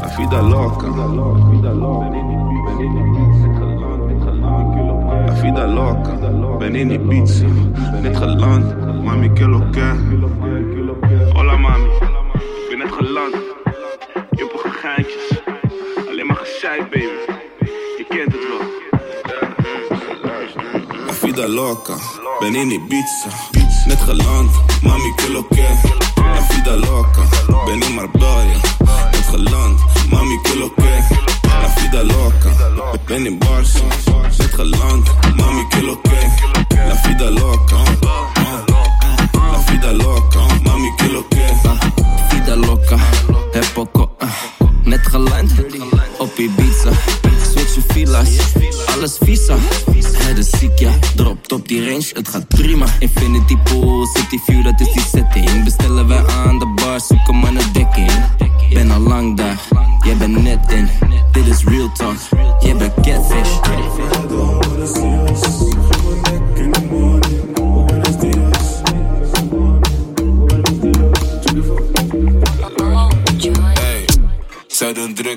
La vida loca. La vida loca. Ben in Ibiza. Net geland. Mami, que lo que. Hola mami. Ik ben net geland. Juppige geintjes. Alleen maar gezeik, baby. Je kent het wel. La. Ben in Ibiza. Net geland. Mami, que lo que. La vida loca. Ben in Marbella. Net geland. Mami, que lo que. La vida loca. Ben in Barça. Net geland. Mami, que lo que. La vida loca. La vida loca. Mami, que lo que. Vida loca, heb uh, net geland op Ibiza. Switch villa's, alles visa. Het is ziek, ja, dropt op die range, het gaat prima. Infinity pool, city view, dat is die setting. Bestellen wij aan de bar, zoeken maar naar dekking. Ben al lang daar, jij bent net in. Dit is real talk, jij bent catfish.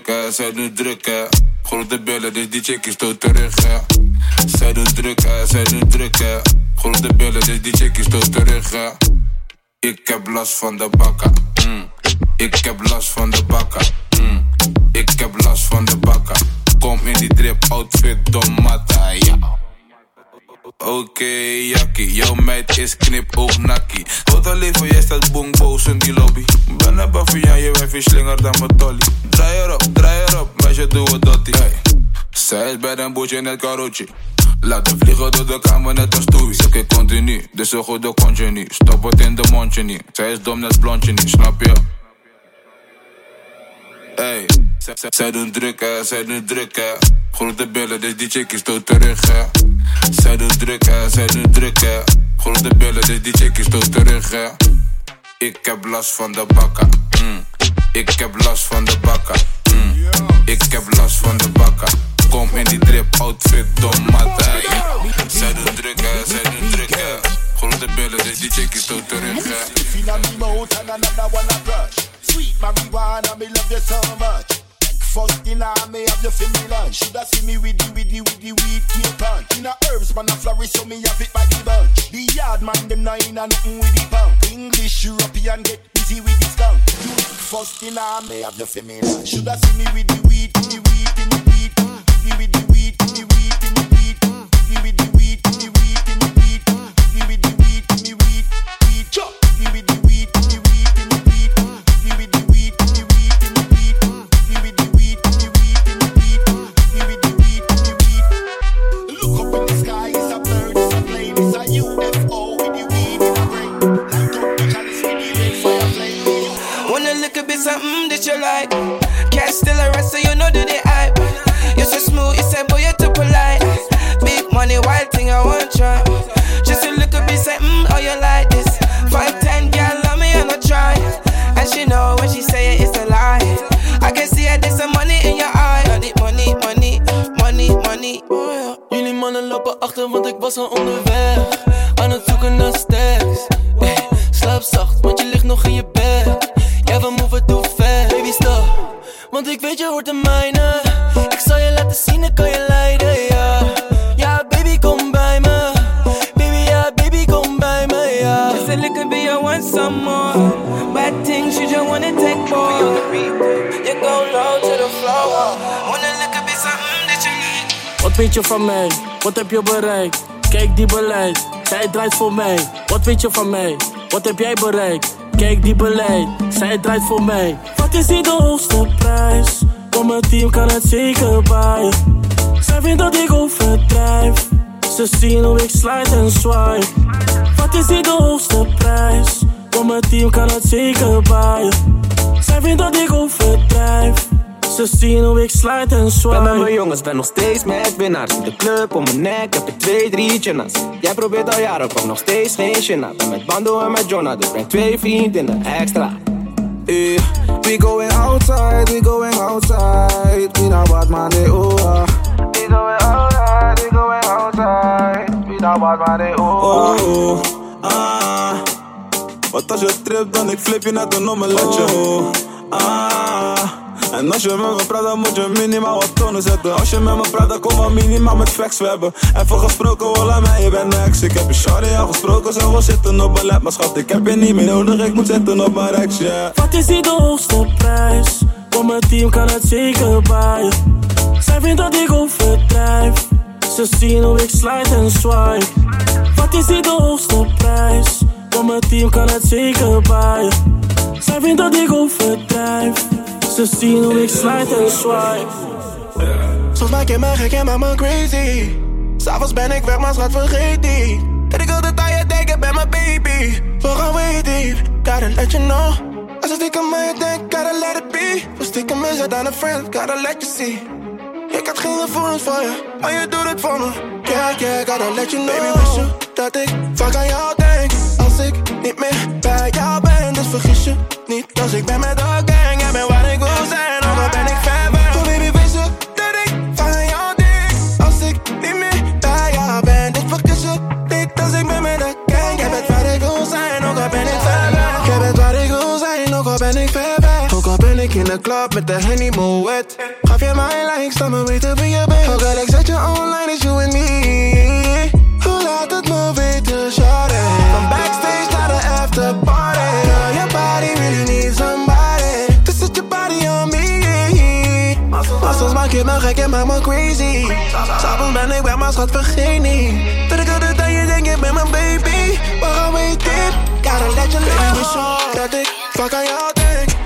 Zij doen druk hè, zij doen druk hè. Grote billen, dus die chickies stoot terug hè. Zij doen druk hè, zij doen druk hè. Grote billen, dus die chickies stoot terug hè. Ik heb last van de bakken. Mm. Ik heb last van de bakken. Mm. Ik heb last van de bakken. Kom in die drip outfit, Don Matta, ja. Oké, jakkie, jouw meid is knip ook nakkie. Tot al leven, jij staat boom boos in die lobby. Ben een baviaan, je wijf is slinger dan mijn dolly. Draai erop, draai erop, meisje doe het dottie. Hey. Zij is bij een bootje net karotje. Laat hem vliegen door de kamer net als Toei. Ik continu, dus zo goed de kontje niet. Stop het in de mondje niet. Zij is dom net blondje niet, snap je? Hey, zij- doen druk hè, zij doen druk hè. Grote billen, dus die chickies stoot terug hè. Zij doen druk hè, zij doen druk hè. Grote billen, dus die chickies stoot terug. Ik heb last van de bakken. Mm. Ik heb last van de bakken. Mm. Ik heb last van de bakken. Kom in die drip outfit, Don Matta. Zij doen druk hè, zij doen druk hè. Grote billen, dus die chickies stoot terug love you so much. First thing I me have you for me. Shoulda see me with the with the with the weed cape on. In a herbs man a flourish, so me have it by the bunch. The yard man them nine and nothing with the punk. English European get busy with the skunk. You first thing I me have you for me. Shoulda see me with the weed, the weed, in the weed, the with the weed, the weed, in the weed, the with the weed, the weed, Still arrest so you know do the hype. You're so smooth, you say boy you're too polite. Big money, wild thing I want try. Just a look a bit something, mm, oh you like this. Five ten girl love me and I try. And she know when she say it, it's a lie. I can see it, there's some money in your eye. Money, money, money, money, money. Oh, yeah. Jullie mannen lopen achter, want ik was al onderweg. Weet je van mij? Wat heb je bereikt? Kijk die beleid, zij draait voor mij. Wat weet je van mij? Wat heb jij bereikt? Kijk die beleid, zij draait voor mij. Wat is die de hoogste prijs? Voor mijn team kan het zeker bij. Zij vindt dat ik overdrijf. Ze zien hoe ik slide en swipe. Wat is die de hoogste prijs? Voor mijn team kan het zeker bij. Zij vindt dat ik overdrijf. Ze zien hoe ik slide en swipe. Ben met mijn jongens, ben nog steeds met winnaars. In de club om mijn nek heb ik twee, drie chinnas. Jij probeert al jaren, kom nog steeds geen chinna. Ben met Bando en met Jonna, dus breng twee vriendinnen extra. Eh, we going outside, we going outside. We not bad man, they oh. ah. We going outside, we going outside. We not bad man, they oh. ah. Oh, ah. Wat als je trip, dan ik flip je net een omeletje. Oh, Ah. En als je met me praat, dan moet je minimaal wat tonen zetten. Als je met me praat, dan kom maar minimaal met facts. We hebben even gesproken, voilà mij, je bent next. Ik heb je shawty al gesproken, zo we zitten op lap. Maar schat, ik heb je niet meer nodig, ik moet zitten op mijn rex, yeah. Wat is die de hoogste prijs? Voor mijn team kan het zeker bij Zij vindt dat ik overdrijf. Ze zien hoe ik slide en swipe. Wat is die de hoogste prijs? Voor mijn team kan het zeker bij Zij vindt dat ik overdrijf. Ze zien hoe ik slide en swipe. Soms maak je me gek en maak me crazy. S'avonds ben ik weg, maar schat vergeet niet. Dat ik altijd aan je denk, ik ben mijn baby. We gaan way deep, gotta let you know. Als ik stiekem aan je denk, gotta let it be. We stiekem is het aan een friend, gotta let you see. Ik had geen gevoelens voor je, maar je doet het voor me. Yeah, yeah, gotta let you know. Baby, wist je dat ik vaak aan jou denk. Als ik niet meer bij jou ben, dus vergis je niet. Als ik ben met de in de club met de Henny Moet. Gaf je mij likes, laat me weten wie je bent. Ook al ik zet je online, is you and me. Hoe laat het me weten, shawty. Van backstage naar de after party. Girl, your body really needs somebody. Dus zet je body on me. Soms maak je me gek en maak me crazy. S'avonds ben ik weg, maar schat vergeet niet. Dat ik altijd aan je denk, je bent mijn baby. We gaan we diep, gotta let you know. Dat ik vaak aan jou denk.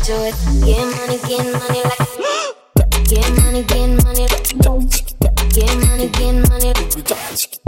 My choice. Get money, get money like Get money, get money. Get money, get money.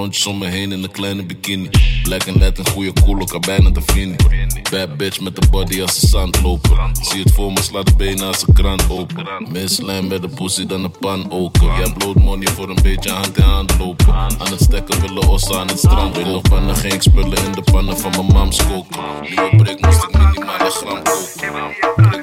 Rondjes om me heen in een kleine bikini. Black en net een goede cool, elkaar bijna te vrienden. Bad bitch met de body als ze zand lopen. Zie het voor me, slaat de benen als een kraan open. Meer slijm bij de pussy dan een pan oken. Jij bloot money voor een beetje hand in hand lopen. Aan het stekken willen ossen aan het strand. Nog pannen geen spullen in de pannen van mijn mams koken. Nieuwe prik moest ik minimaal gram koken.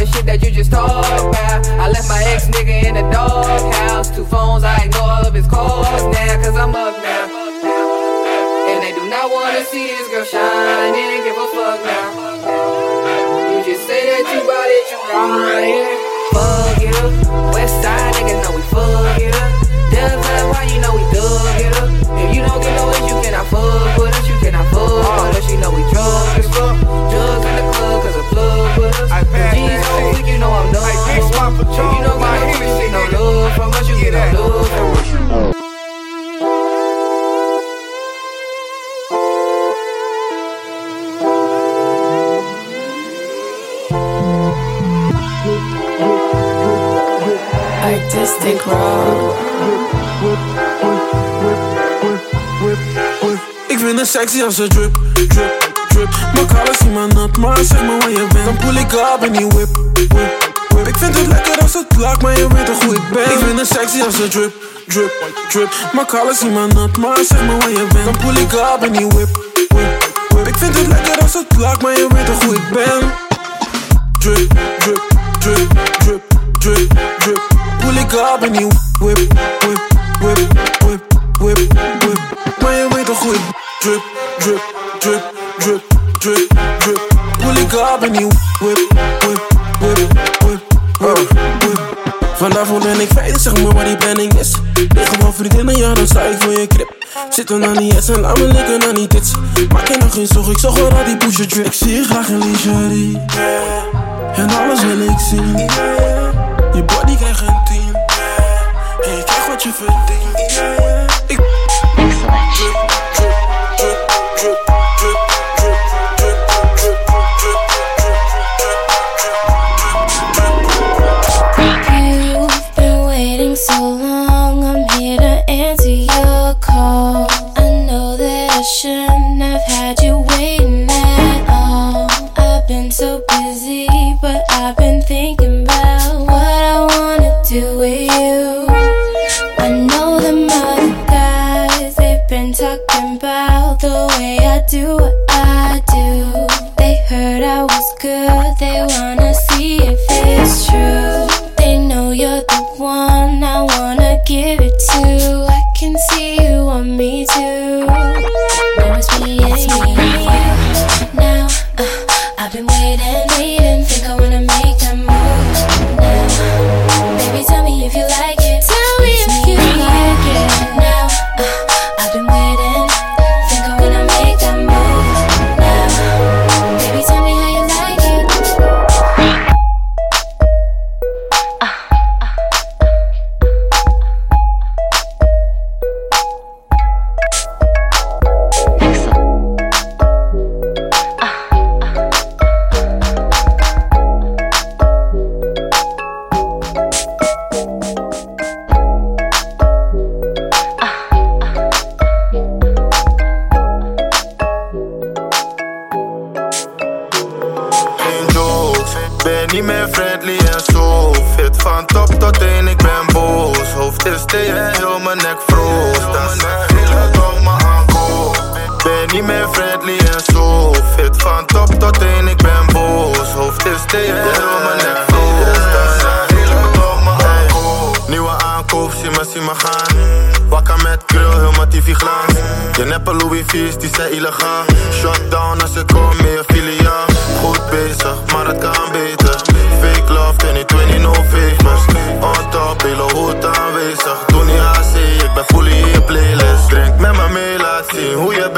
The shit that you just talk about. I left my ex nigga in the doghouse. Two phones, I ignore all of his calls now, cause I'm up now. And they do not wanna see this girl shine, and give a fuck now You just say that you bought it, you right. Fuck it up. West side niggas know we fuck it up. Does that why you know we dug it up? If you don't get no hits, you cannot fuck with us. You cannot fuck with us. You know we drunk as fuck. I pass G's on flick, you know I'm done. Like big spot for you know my hit, no love from us. You get no love from us. artistic road. Ik vind het sexy als ze drip, drip, drip. Mijn collar zien maar nat, maar zeg me waar je bent. Dan pull ik op in die whip, whip, whip. Ik vind het lekker als het plakt, maar je weet toch hoe ik ben. Ik vind het sexy als ze drip, drip, drip. Mijn collar zien maar nat, maar zeg me waar je bent. Dan pull ik op in die whip, whip, whip. Ik vind het lekker als het plakt, maar je weet toch hoe ik ben. Veilig, zeg maar waar die planning is. Ben gewoon vriendinnen, ja dan sta ik voor je grip. Zitten aan die S en laat me likken aan die tits. Maak je nog geen zorg, ik zag wel al die pusher drip. Ik zie je graag in lingerie, en alles wil ik zien. Je body krijgt een team. En je krijgt wat je verdient. I was good, they wanna see if it's true. Hoofd is thee en heel mijn nek om me aankoop Nieuwe aankoop, zie me, zie me gaan. Wakker met grill, heel mijn TV glans Je neppe Louis V's, die zijn illegaal. Shutdown als ik kom, meer filiaal Goed bezig, maar het kan beter. Fake love, 2020 no favors On top, hele hoed aanwezig. Doe niet AC, ik ben fully in je playlist. Drink met me mee, laat zien hoe je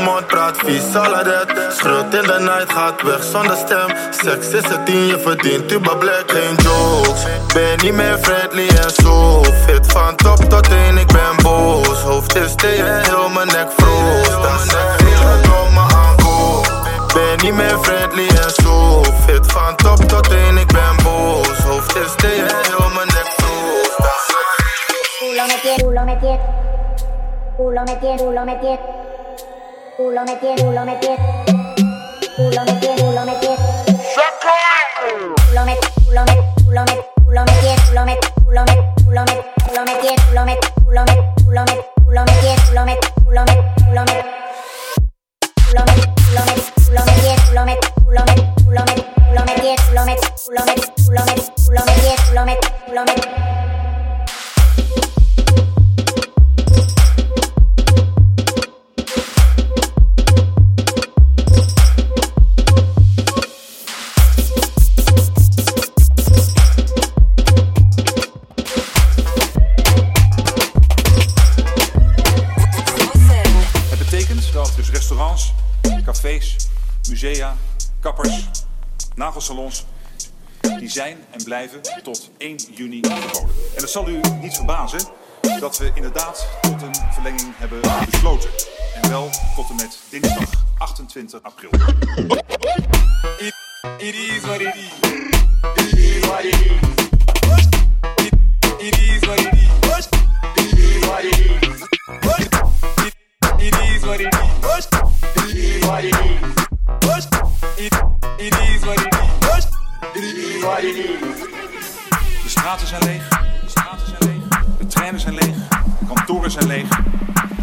mond, praat vies, saladet Schreeuwt in de night, gaat weg zonder stem. Seks is het dien, je verdient Tuba black, geen jokes. Ben niet meer friendly en zo. Fit van top tot teen, ik ben boos. Hoofd is thee en heel mijn nek froos Dat zegt heel het om me aankoop. Ben niet meer friendly en zo. Fit van top tot teen, ik ben boos. Hoofd is thee en heel mijn nek froos Dat zegt Culo me tiene, culo me tiene, culo me tiene, culo me tiene. Culo me tiene, culo me tiene, culo me tiene, culo me tiene. Culo me, culo me, culo me, culo me tiene, culo me, culo me, culo me, culo me tiene, culo me, culo me, culo me, culo me tiene, culo me, culo me, culo me. Culo me, culo me, zijn en blijven tot 1 juni verboden. En het zal u niet verbazen dat we inderdaad tot een verlenging hebben besloten. En wel tot en met dinsdag 28 april. It, is what it is. It is what it is. It is what it is. It is what it is. De straten zijn leeg. De straten zijn leeg. De treinen zijn leeg. De kantoren zijn leeg.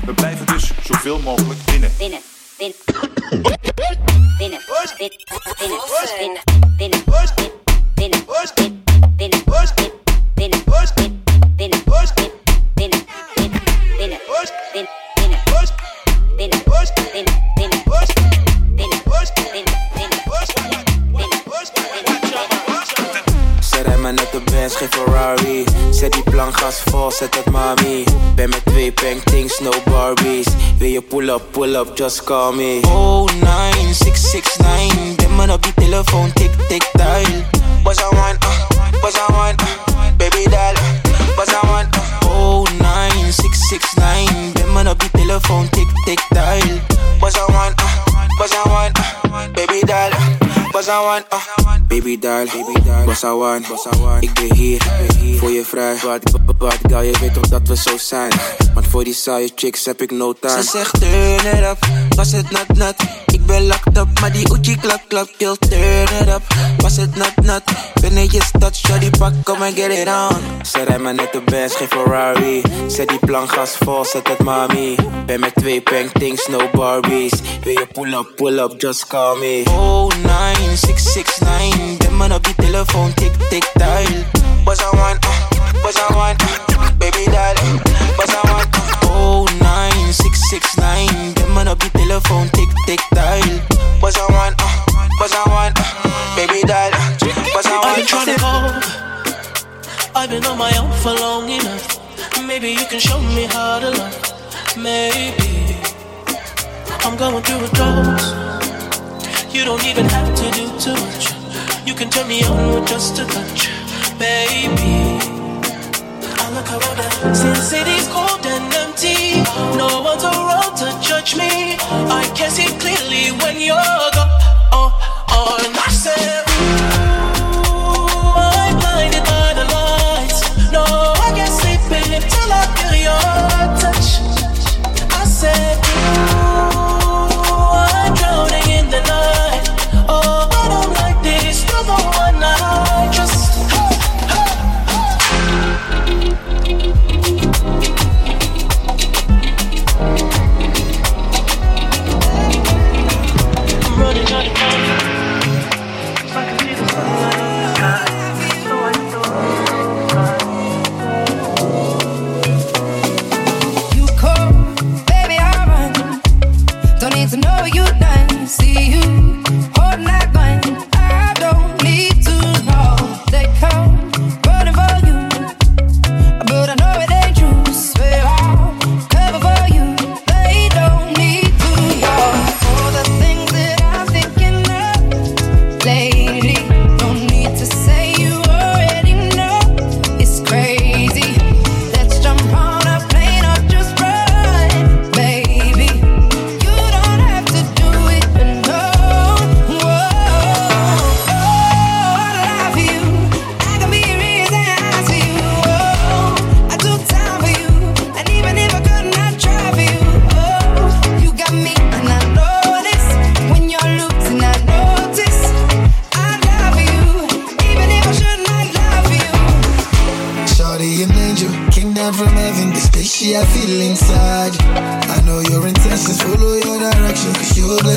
We blijven dus zoveel mogelijk binnen. Binnen. Binnen. Binnen. Binnen. Binnen. Binnen. Binnen. Binnen. Binnen. Het mami Ben met twee paintings, no Barbies Wil je pull up, pull up, just call me. Oh 9669 Ben man op die telefoon, tik tik dial. Was I want, uh, was I want, uh, baby doll. Was I want, uh, oh 9669 Ben man op die telefoon, tik tik dial. Was I want, uh, was I want, uh, baby doll. Was I want, uh Baby doll, baby doll, bossa one, bossa one. Ik ben hier, voor je vrij. Wat, wat, gal, je weet toch dat we zo zijn. Want voor die saaie chicks heb ik no time. Ze zegt turn it up, was het nat nat. Ik ben locked up, maar die Uchi klap klap. Yo, turn it up, was het nat nat. Ben in je stad, shawty pak, come and get it on. Ze rijdt maar net de Benz, geen Ferrari. Zet die plan gas vol, zet het mami. Ben met twee paintings, no Barbies. Wil je pull up, pull up, just call me. Oh, 9669 dem man op die telefoon, tik tik dial. Was I want, uh, was I want, uh, baby doll. Was I want, uh, oh nine six six nine. Dem man op die telefoon, tik tik dial. Was I want, uh, was I want, uh, baby doll. Was I want. I've been trying to call. I've been on my own for long enough. Maybe you can show me how to love. Maybe I'm going through a drought. You don't even have to do too much. You can turn me on with just a touch, baby. I look around since city's cold and empty, no one's around to judge me. I can see clearly when you're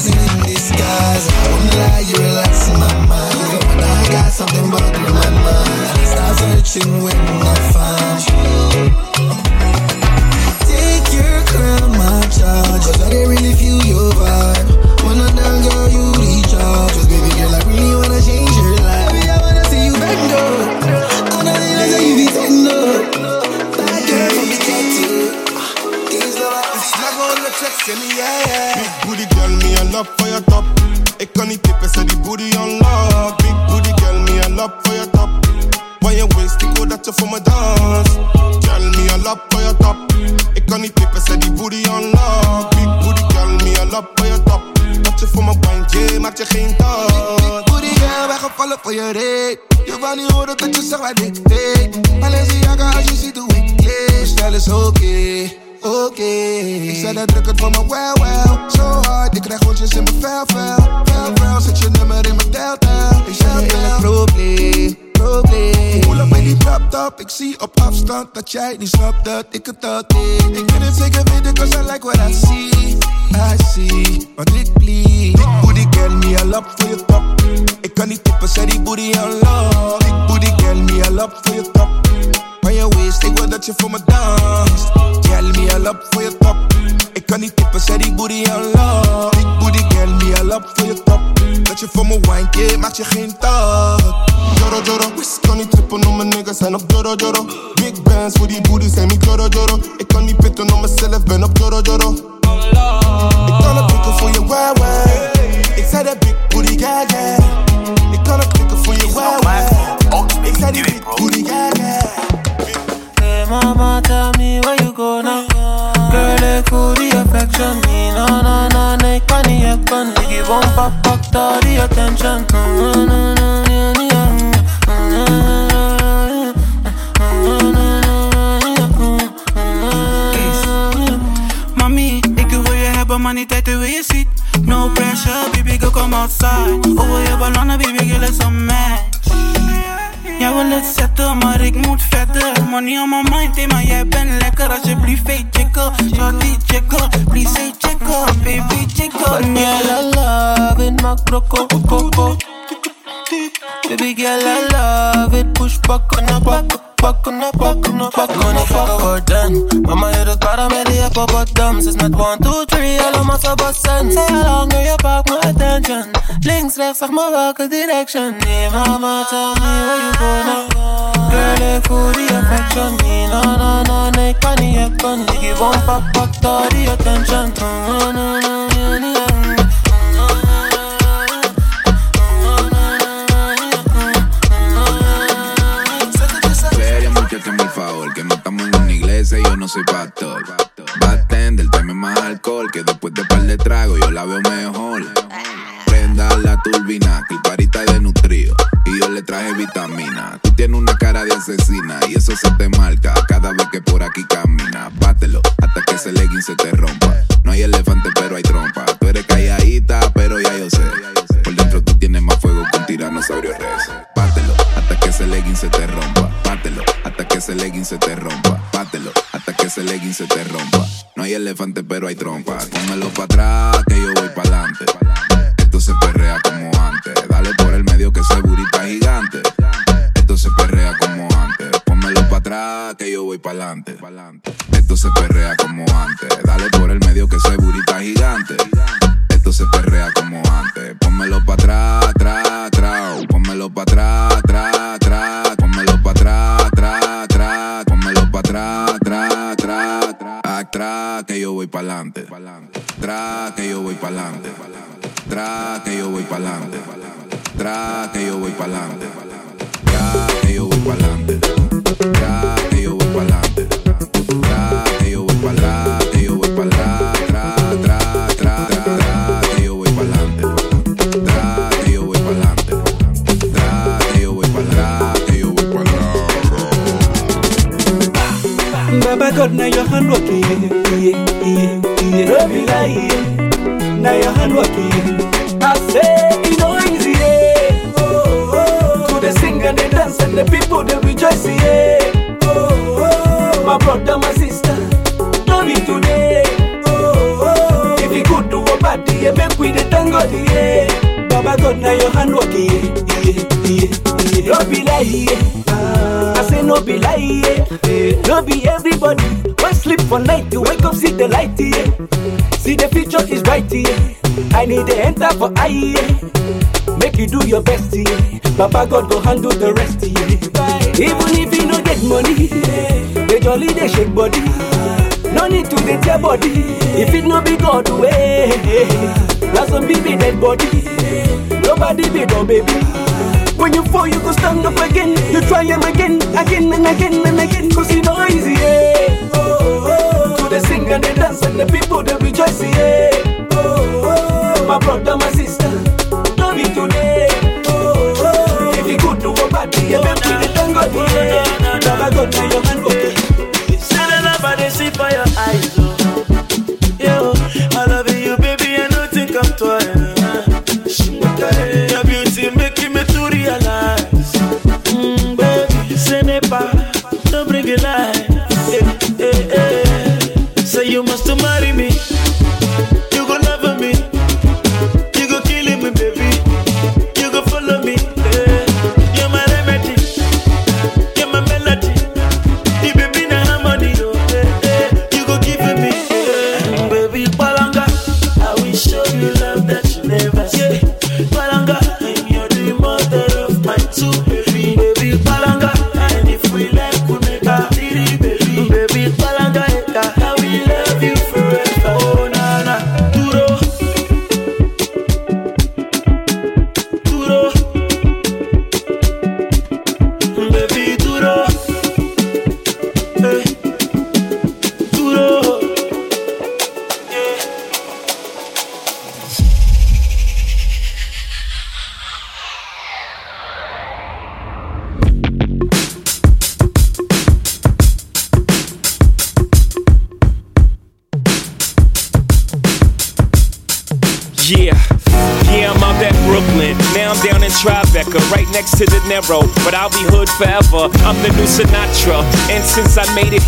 cause niet snapt dat ik het dat deed. Ik wil het zeker weten, cause I like what I see. I see, want ik bleed. Big booty girl, me a love voor je top. Ik kan niet tippen, zet die booty on low. Big booty girl, me a love voor je top. Van je waist, ik wil dat je voor me danst. Girl, me a love voor je top. Ik kan niet tippen, zet die booty on low. Big booty girl, me a love voor je top. Dat je voor me wine, yeah, maak je geen top. Joro, joro, kan niet trippen om mijn niggas zijn op joro, joro. Big bands voor die booty zijn niet joro, joro. Ik kan niet pitten om mezelf, ben op joro, joro. Ik kan het pikken voor je wow, wow. Ik zei dat big booty, yeah, yeah. Ik kan het pikken voor je wow, wow. Ik zei die big booty, yeah, yeah. Hey mama, tell me where you go now. Girl, ik voel die affection. Nee, no, no, no, happen. Ik geef een pak, pak daar die attention. Mm, mm, mm, mm, mm, mm, mm, Mami, ik wil. No pressure, baby girl, come outside. Over je ballonnen, baby girl, is match. Jij wil het zetten, maar ik moet verder. Money on my mind, hey, maar jij bent lekker. Alsjeblieft, hey, checken. Shorty, checken. Brokko, koko. Baby girl, I love it, push back on the back. Back on the back on the back on the back or done. Mama, je de karamellie op op bottom. Ze is met 1, 2, 3, allemaal zo bossen. Say how long you pack my attention. Links, rechts, zeg maar welke direction. Nee, mama, tell me where you go now. Girl, ik voel die affection. Nee, no, no, no, nee, ik kan niet happen. Ik geef een pak, pak daar die attention. Mm, mm, mm, mm, mm, mm. Soy pastor. Bartender, tráeme más alcohol, que después de par de trago yo la veo mejor. Prenda la turbina, que el parita de nutrido y yo le traje vitamina. Tú tienes una cara de asesina y eso se te marca cada vez que por aquí camina. Bátelo hasta que ese legging se te rompa. No hay elefante, pero hay trompa. Tú eres calladita, pero ya yo sé. Por dentro tú tienes más fuego que un tiranosaurio rex. Bátelo hasta que ese legging se te rompa. Bátelo hasta que ese legging se te rompa. Bátelo que ese legging se te rompa. No hay elefante, pero hay trompa. Pónmelo para atrás, que yo voy para adelante. Esto se perrea como antes. Dale por el medio que ese burita gigante. Esto se perrea como antes. Pónmelo para atrás, que yo voy para adelante. Esto se perrea como antes. Dale por el medio que ese burita gigante. Yeah, make we the tango, yeah. Baba God, now your hand work, yeah, yeah, yeah. No be lie, yeah. I say no be lie, yeah. No be everybody. One sleep for night to wake up, see the light, yeah. See the future is bright, yeah. I need to enter for yeah. Make you do your best, yeah. Papa God go handle the rest, yeah. Even if you no get money, yeah. they jolly they shake body. No need to get your body if it no be God way. Now some baby dead body, nobody be no baby. When you fall, you go stand up again. You try them again, again and again and again. Cause you know easy, yeah. Oh, oh. To the sing and the dance and the people they rejoice, yeah. Oh, oh. My brother, my sister, don't be today. Oh, oh. oh. If you good to a party, you me the tango, yeah. Baba God, now never, don't bring it lies. Eh, eh, eh. Say you must marry me,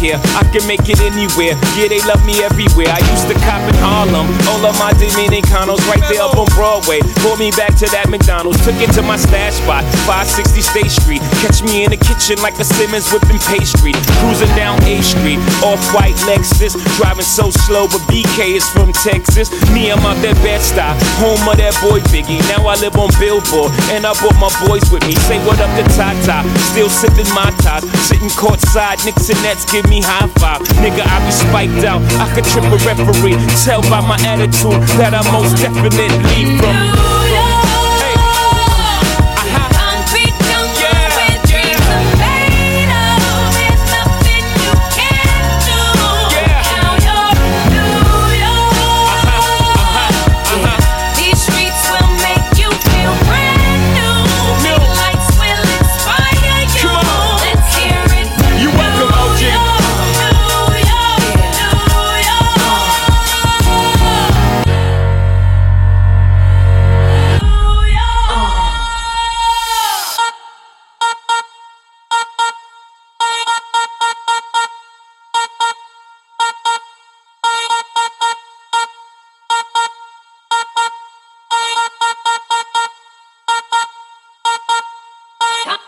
here, I can make it anywhere. Yeah, they love me everywhere. I used to cop in Harlem. All of my Dominicanos right there up on Broadway. Pulled me back to that McDonald's. Took it to my stash spot, 560 State Street. Catch me in the kitchen like a Simmons whipping pastry. Cruising down 8th Street, off white Lexus. Driving so slow, but BK is from Texas. Me, I'm out that Bed-Stuy, home of that boy Biggie. Now I live on Billboard, and I brought my boys with me. Say what up to Tata, still sipping my top. Sitting courtside, Knicks and Nets give me high five. Nigga, I be spiked out, I could trip a referee. Tell by my attitude that I most definitely from.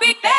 Copy babe.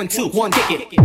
One, two, one, kick it.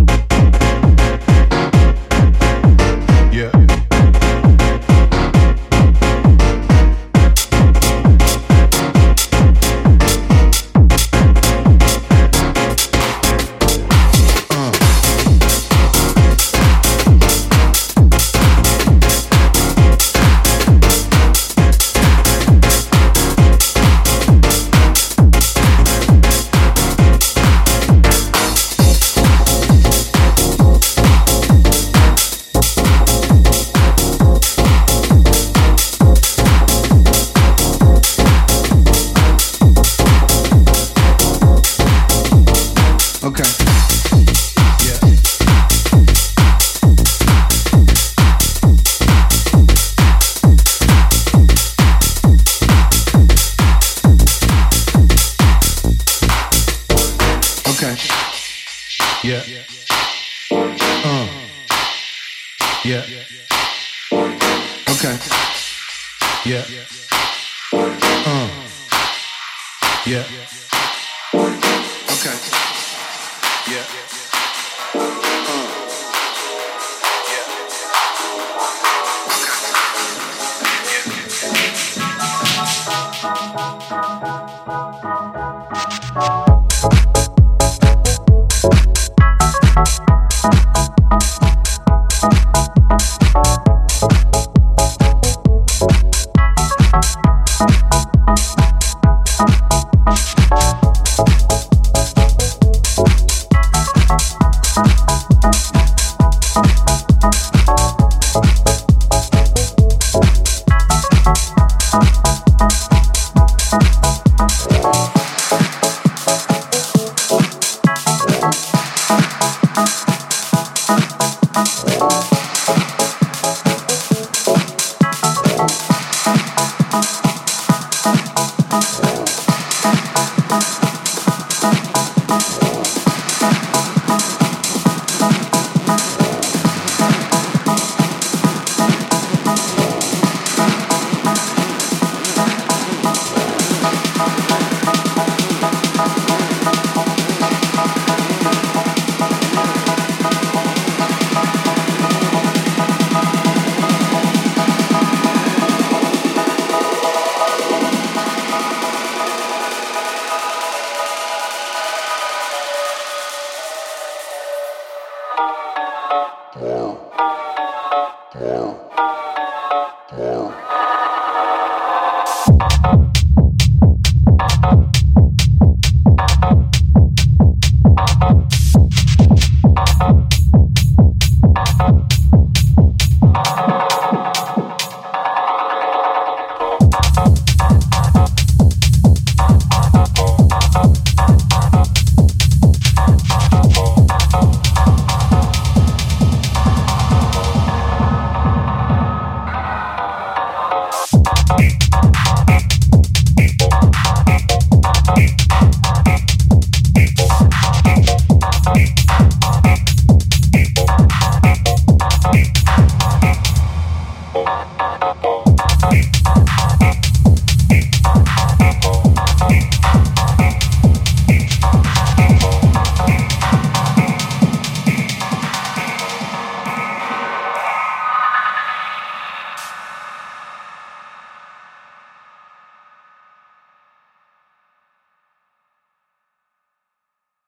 More.